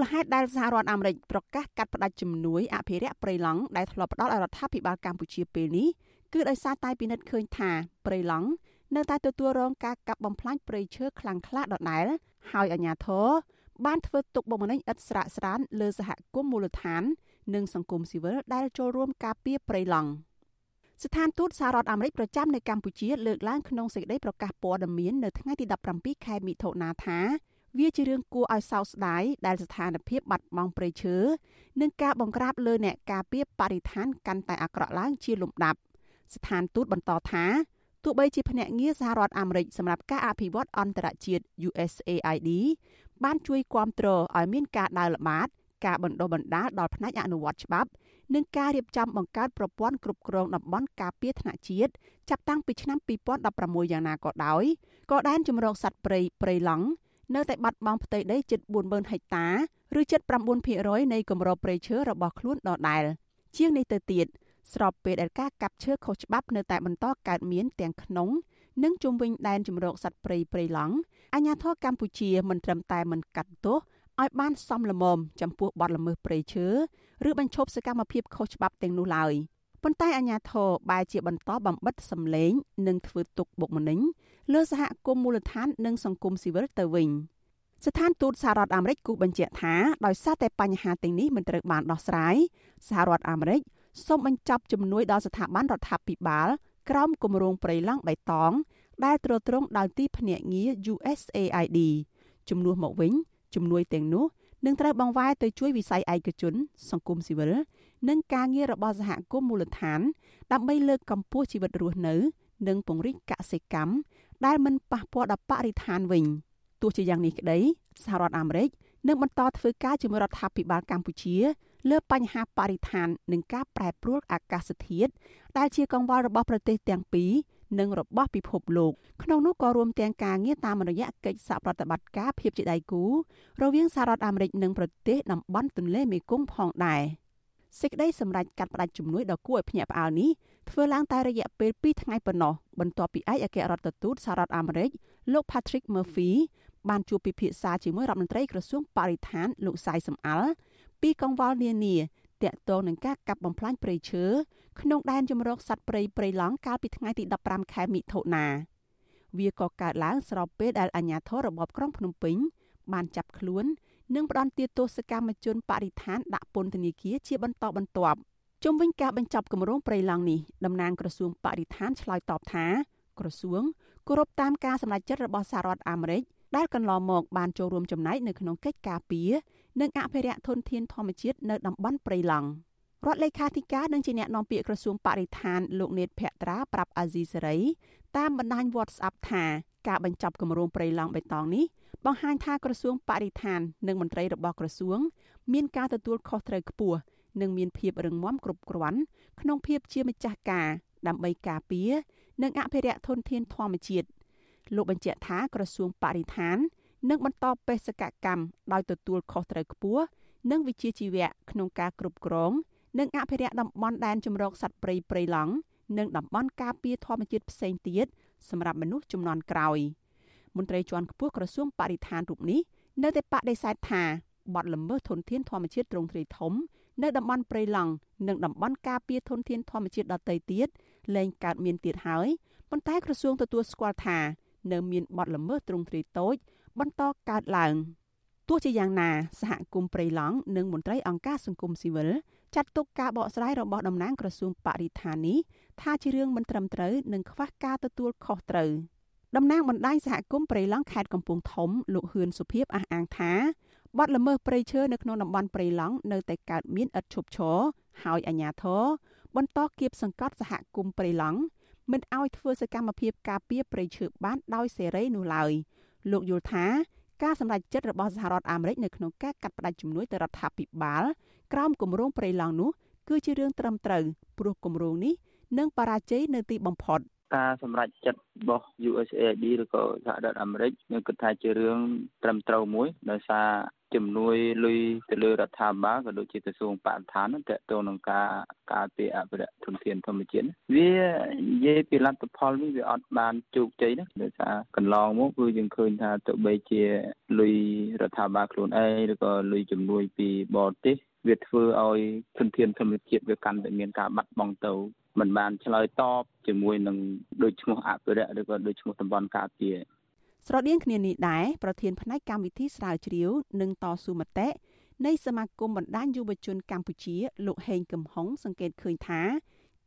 លហេតុដែលសហរដ្ឋអាមេរិកប្រកាសកាត់ផ្តាច់ជំនួយអភិរក្សព្រៃឡង់ដែលធ្លាប់ផ្ដល់ឲ្យរដ្ឋាភិបាលកម្ពុជាពេលនេះគឺដោយសារតែពិនិត្យឃើញថាព្រៃឡង់នៅតែទទួលរងការកាប់បំផ្លាញព្រៃឈើខ្លាំងក្លាដដែល ហើយអាជ្ញាធរបានធ្វើទុកបុកម្នេញឥតស្រាកស្រានលើសហគមន៍មូលដ្ឋាន និងសង្គមស៊ីវិលដែលចូលរួមការពារព្រៃឡង់ស្ថានទូតសហរដ្ឋអាមេរិកប្រចាំនៅកម្ពុជាលើកឡើងក្នុងសេចក្តីប្រកាសព័ត៌មាននៅថ្ងៃទី17ខែមិថុនាថា វាជារឿងគួរឲ្យសោកស្ដាយដែលស្ថានភាពបាត់បង់ព្រៃឈើនិងការបង្ក្រាបលើអ្នកការពារបរិស្ថានកាន់តែអាក្រក់ឡើងជាលំដាប់ស្ថានទូតបន្តថាទោះបីជាភ្នាក់ងារសហរដ្ឋអាមេរិកសម្រាប់ការអភិវឌ្ឍអន្តរជាតិ USAID បានជួយគាំទ្រឲ្យមានការដើរល្បាតការបណ្ដុះបណ្ដាលដល់ផ្នែកអនុវត្តច្បាប់និងការរៀបចំបង្កើតប្រព័ន្ធគ្រប់គ្រងតំបន់ការពារថ្នាក់ជាតិចាប់តាំងពីឆ្នាំ2016យ៉ាងណាក៏ដោយក៏ដែនជំរកសត្វព្រៃព្រៃឡង់ នៅតែបាត់បង់ផ្ទៃដីជិត40000ហិកតាឬជិត9%នៃគម្របព្រៃឈើរបស់ខ្លួនដដែល ជាងនេះទៅទៀតស្របពេលដែលការកាប់ឈើខុសច្បាប់នៅតែបន្តកើតមានទាំងក្នុងនិងជុំវិញដែនជំរកសត្វព្រៃព្រៃឡង់អាជ្ញាធរកម្ពុជាមិនត្រឹមតែមិនកាត់ទោសឲ្យបានសមល្មមចំពោះបទល្មើសព្រៃឈើឬបញ្ឈប់សកម្មភាពខុសច្បាប់ទាំងនោះឡើយ ប៉ុន្តែអាជ្ញាធរបែរជាបន្តបំបិតសម្លេង និងធ្វើទុកបុកម្នេញលើសហគមន៍មូលដ្ឋាន និងសង្គមស៊ីវិលទៅវិញស្ថានទូតសហរដ្ឋអាមេរិកគូបញ្ជាក់ថាដោយសារតែបញ្ហាទាំងនេះមិនត្រូវបានដោះស្រាយសហរដ្ឋអាមេរិកសូមបញ្ចប់ជំនួយដល់ស្ថាប័នរដ្ឋាភិបាលក្រោមគម្រោងព្រៃឡង់បៃតងដែលទ្រទ្រង់ដោយទីភ្នាក់ងារ USAID ជំនួសមកវិញជំនួយទាំងនោះនឹងត្រូវបង្វែរទៅជួយវិស័យឯកជន សង្គមស៊ីវិល និងការងាររបស់សហគមន៍មូលដ្ឋាន ដើម្បីលើកកម្ពស់ជីវិតរស់នៅ និងពង្រីកកសិកម្មដែលមិនប៉ះពាល់ដល់បរិស្ថានវិញទោះជាយ៉ាងនេះក្តីសហរដ្ឋអាមេរិកនឹងបន្តធ្វើការជាមួយរដ្ឋាភិបាលកម្ពុជា លើបញ្ហាបរិស្ថាន និងការប្រែប្រួលអាកាសធាតុដែលជាកង្វល់របស់ប្រទេសទាំងពីរនិងរបស់ពិភពលោកក្នុងនោះក៏រួមទាំងការងារតាមរយៈកិច្ចសហប្រតិបត្តិការភាពជាដៃគូរវាងសហរដ្ឋអាមេរិកនិងប្រទេសតំបន់ទន្លេមេគង្គផងដែរ សេចក្តីសម្រេចកាត់ផ្តាច់ជំនួយដ៏គួរឲ្យភ្ញាក់ផ្អើលនេះធ្វើឡើងតែរយៈពេល2ថ្ងៃប៉ុណ្ណោះបន្ទាប់ពីឯកអគ្គរដ្ឋទូតសហរដ្ឋអាមេរិកលោក Patrick Murphy បានជួបពិភាក្សាជាមួយរដ្ឋមន្ត្រីក្រសួងបរិស្ថានលោកសៃសំអាល់ពីកង្វល់នានាតាក់ទងនឹងការកាប់បំផ្លាញព្រៃឈើក្នុងដែនជម្រកសត្វព្រៃព្រៃឡង់កាលពីថ្ងៃទី15ខែមិថុនាវាក៏កើតឡើងស្របពេលដែលអាជ្ញាធររបបក្រុងភ្នំពេញបានចាប់ខ្លួន និងផ្ដន្ទាទោសកម្មជនបរិស្ថានដាក់ពន្ធនាគារជាបន្តបន្ទាប់ជុំវិញការបញ្ចប់គម្រោងព្រៃឡង់នេះតំណាងក្រសួងបរិស្ថានឆ្លើយតបថាក្រសួងគោរពតាមការសម្រេចចិត្តរបស់សហរដ្ឋអាមេរិកដែលកន្លងមកបានចូលរួមចំណែកនៅក្នុងកិច្ចការពារនិងអភិរក្សធនធានធម្មជាតិនៅតំបន់ព្រៃឡង់រដ្ឋលេខាធិការនិងជាអ្នកនាំពាក្យក្រសួងបរិស្ថានលោកនេតភក្ត្រាប្រាប់អាស៊ីសេរីតាមបណ្ដាញ WhatsApp ថា ការបញ្ចប់គម្រោងព្រៃឡង់បៃតងនេះបង្ហាញថាក្រសួងបរិស្ថាន និងមន្ត្រីរបស់ក្រសួង មានការទទួលខុសត្រូវខ្ពស់និងមានភាពរឹងមាំគ្រប់គ្រាន់ក្នុងភាពជាម្ចាស់ការដើម្បីការពារនិងអភិរក្សធនធានធម្មជាតិលោកបញ្ជាក់ថាក្រសួងបរិស្ថាននឹងបន្តបេសកកម្មដោយទទួលខុសត្រូវខ្ពស់និងវិជ្ជាជីវៈក្នុងការគ្រប់គ្រង និងអភិរក្សតំបន់ដែនជម្រកសត្វព្រៃព្រៃឡង់និងតំបន់ការពារធម្មជាតិផ្សេងទៀត សម្រាប់មនុស្សចំនួនក្រោយមន្ត្រីជាន់ខ្ពស់ក្រសួងបរិស្ថានរូបនេះនៅតែបដិសេធថាបទល្មើសធនធានធម្មជាតិទ្រង់ទ្រាយធំ នៅតំបន់ព្រៃឡង់និងតំបន់ការពារធនធានធម្មជាតិដទៃទៀតលែងកើតមានទៀតហើយប៉ុន្តែក្រសួងទទួលស្គាល់ថា នៅមានបទល្មើសទ្រង់ទ្រាយតូច បន្តកើតឡើងទោះជាយ៉ាងណាសហគមន៍ព្រៃឡង់និងមន្ត្រីអង្គការសង្គមស៊ីវិលចាត់ទុកការបកស្រាយរបស់តំណាងក្រសួងបរិស្ថាននេះ ថាជារឿងមិនត្រឹមត្រូវនិងខ្វះការទទួលខុសត្រូវតំណាងបណ្ដាញសហគមន៍ព្រៃឡង់ខេត្តកំពង់ធំលោកហ៊ឿនសុភីបអះអាងថាបទល្មើសព្រៃឈើនៅក្នុងតំបន់ព្រៃឡង់នៅតែកើតមានឥតឈប់ឈរហើយអាជ្ញាធរបន្តគៀបសង្កត់សហគមន៍ព្រៃឡង់មិនឲ្យធ្វើសកម្មភាពការពារព្រៃឈើបានដោយសេរីនោះឡើយលោកយល់ថាការសម្រេចចិត្តរបស់សហរដ្ឋអាមេរិកនៅក្នុងការកាត់ផ្តាច់ជំនួយទៅរដ្ឋាភិបាលក្រោមគម្រោងព្រៃឡង់នោះគឺជារឿងត្រឹមត្រូវព្រោះគម្រោងនេះ នឹងបរាជ័យនៅទីបំផុតការសម្រេចចិត្តរបស់ USAID ឬក៏សហរដ្ឋអាមេរិកខ្ញុំគិតថាជារឿងត្រឹមត្រូវមួយដោយសារជំនួយលុយទៅលើរដ្ឋាភិបាលក៏ដូចជាក្រសួងបរិស្ថានតើតើនឹងការការពារអភិរក្សធនធានធម្មជាតិវានិយាយពីលទ្ធផលនេះវាអត់បានជោគជ័យណាដោយសារកន្លងមកគឺយើងឃើញថាទោះបីជាលុយរដ្ឋាភិបាលខ្លួនឯងឬក៏លុយជំនួយពីបរទេសវាធ្វើឲ្យធនធានធម្មជាតិវាកាន់តែមានការបាត់បង់ទៅ មិនបានឆ្លើយតបជាមួយនឹងដូចឈ្មោះអភិរក្សឬក៏ដូចឈ្មោះតំបន់ការពារស្រដៀងគ្នានេះដែរប្រធានផ្នែកកម្មវិធីស្រាវជ្រាវនិងតស៊ូមតិនៃសមាគមបណ្ដាញយុវជនកម្ពុជាលោកហេងកំហុងសង្កេតឃើញថា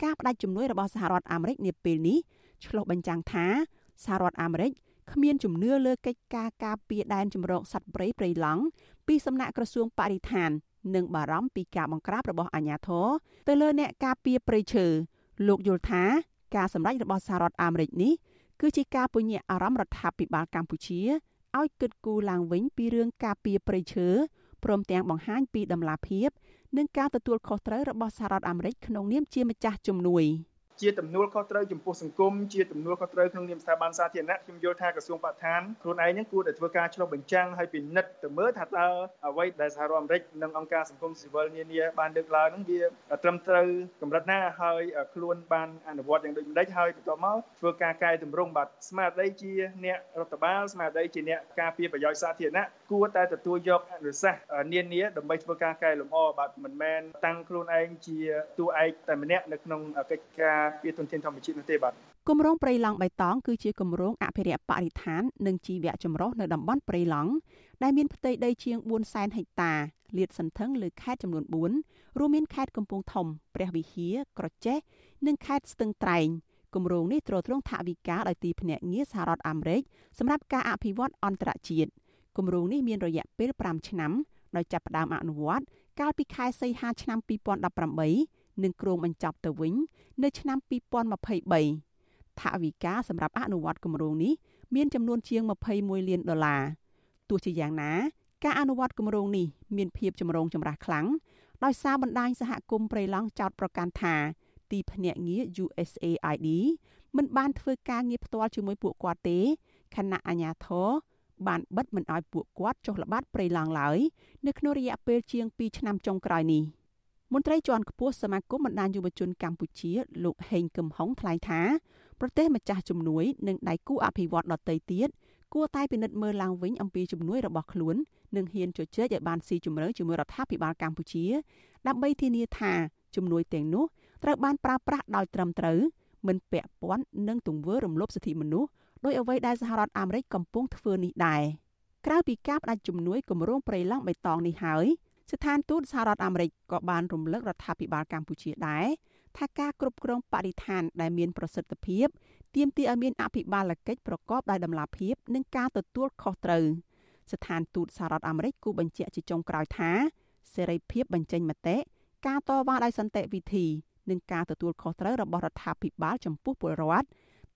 ការបដិជំនួយរបស់សហរដ្ឋអាមេរិកនាពេលនេះឆ្លុះបញ្ចាំងថាសហរដ្ឋអាមេរិកគ្មានជំនឿលើកិច្ចការការពារដែនជម្រកសត្វព្រៃព្រៃឡង់ពីសំណាក់ក្រសួងបរិស្ថាន និងបារម្ភពីការបង្ក្រាបរបស់អាជ្ញាធរទៅលើអ្នកការពារព្រៃឈើ លោកយល់ថាការសម្ដែងរបស់សហរដ្ឋអាមេរិកនេះគឺជាការពញ្ញាអារម្មណ៍រដ្ឋាភិបាលកម្ពុជាឲ្យគិតគូរឡើងវិញពីរឿងការពារព្រៃឈើព្រមទាំងបង្ហាញពីដំណាភាពនិងការទទួលខុសត្រូវរបស់សហរដ្ឋអាមេរិកក្នុងនាមជាម្ចាស់ជំនួយ។ ជាទំនួលខុសត្រូវចំពោះសង្គមជាទំនួលខុសត្រូវក្នុងនាមស្ថាប័នសាធារណៈខ្ញុំយល់ថាក្រសួងបរិស្ថានខ្លួនឯងនឹងគួរតែធ្វើការឆ្លុះបញ្ចាំងហើយពិនិត្យទៅមើលថាតើអ្វីដែលសហរដ្ឋអាមេរិកនិងអង្គការសង្គមស៊ីវិលនានាបានលើកឡើងនឹងវាត្រឹមត្រូវកម្រិតណាហើយខ្លួនបានអនុវត្តយ៉ាងដូចម្ដេចហើយបន្ទាប់មកធ្វើការកែតម្រង់បាទស្មារតីជាអ្នករដ្ឋបាលស្មារតីជាអ្នកការពារប្រយោជន៍សាធារណៈគួរតែទទួលយកអនុសាសន៍នានាដើម្បីធ្វើការកែលម្អបាទមិនមែនតាំងខ្លួនឯងជាតួឯកតែម្នាក់នៅក្នុងកិច្ចការពារទុនធានធម្មជាតិនោះទេបាទគម្រោងព្រៃឡង់បៃតងគឺជាគម្រោងអភិរក្សបរិស្ថាននិងជីវៈចម្រុះនៅតំបន់ព្រៃឡង់ដែលមានផ្ទៃដីជាង4សែនហិកតាលាតសន្ធឹងលើខេត្តចំនួន4រួមមានខេត្តកំពង់ធំ ព្រះវិហារក្រចេះនិងខេត្តស្ទឹងត្រែងគម្រោងនេះទ្រទ្រង់ថវិកាដោយទីភ្នាក់ងារសហរដ្ឋអាមេរិកសម្រាប់ការអភិវឌ្ឍអន្តរជាតិគម្រោងនេះមានរយៈពេល5ឆ្នាំដោយចាប់ផ្ដើមអនុវត្តកាលពីខែសីហាឆ្នាំ2018 និងគ្រោងបញ្ចប់ទៅវិញ នៅឆ្នាំ2023ថវិកាសម្រាប់អនុវត្តគម្រោងនេះមានចំនួនជាង21លានដុល្លារទោះជាយ៉ាងណា ការអនុវត្តគម្រោងនេះមានភាពចម្រូងចម្រាសខ្លាំងដោយសារបណ្ដាញសហគមន៍ព្រៃឡង់ចោតប្រកាន់ថា ទីភ្នាក់ងារ USAID មិនបានធ្វើការងារផ្ទាល់ជាមួយពួកគាត់ទេខណៈអាជ្ញាធរបានបិទមិនអោយពួកគាត់ចុះល្បាតព្រៃឡង់ឡើយនៅក្នុងរយៈពេលជាង2ឆ្នាំចុងក្រោយនេះ។ មន្ត្រីជាន់ខ្ពស់សមាគមបណ្ដាញយុវជនកម្ពុជា លោកហេងកឹមហុងថ្លែងថាប្រទេសម្ចាស់ជំនួយនិងដៃគូអភិវឌ្ឍន៍ដទៃទៀតគួរតែពិនិត្យមើលឡើងវិញអំពីជំនួយរបស់ខ្លួននិងហ៊ានជជែកឲ្យបានស៊ីជម្រៅជាមួយរដ្ឋាភិបាលកម្ពុជា ដើម្បីធានាថាជំនួយទាំងនោះត្រូវបានប្រើប្រាស់ដោយត្រឹមត្រូវមិនពាក់ព័ន្ធនឹងទង្វើរំលោភសិទ្ធិមនុស្សដោយអ្វីដែលសហរដ្ឋអាមេរិកកំពុងធ្វើនេះដែរក្រៅពីការផ្ដាច់ជំនួយគម្រោងប្រៃឡង់បៃតងនេះហើយ ស្ថានទូតសហរដ្ឋអាមេរិកក៏បានរំលឹករដ្ឋាភិបាលកម្ពុជាដែរថាការគ្រប់គ្រងបរិស្ថានដែលមានប្រសិទ្ធភាពទាមទារឲ្យមានអភិបាលកិច្ចប្រកបដោយតម្លាភាពនិងការទទួលខុសត្រូវស្ថានទូតសហរដ្ឋអាមេរិកគូបញ្ជាក់ជាចុងក្រោយថាសេរីភាពបញ្ចេញមតិការតវ៉ាដោយសន្តិវិធីនិងការទទួលខុសត្រូវរបស់រដ្ឋាភិបាលចំពោះពលរដ្ឋ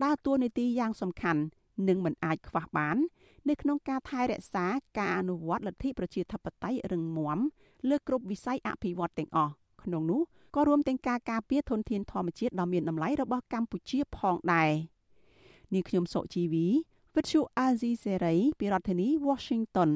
ដើរតួនាទីយ៉ាងសំខាន់និងមិនអាចខ្វះបាន នៅក្នុងការថែរក្សាការអនុវត្តលទ្ធិប្រជាធិបតេយ្យរឹងមាំលើគ្រប់វិស័យអភិវឌ្ឍទាំងអស់ក្នុងនោះក៏រួមទាំងការការពារធនធានធម្មជាតិដ៏មានតម្លៃរបស់កម្ពុជាផងដែរនាងខ្ញុំសុជីវីវិទ្យុអាស៊ីសេរីពីរដ្ឋធានី Washington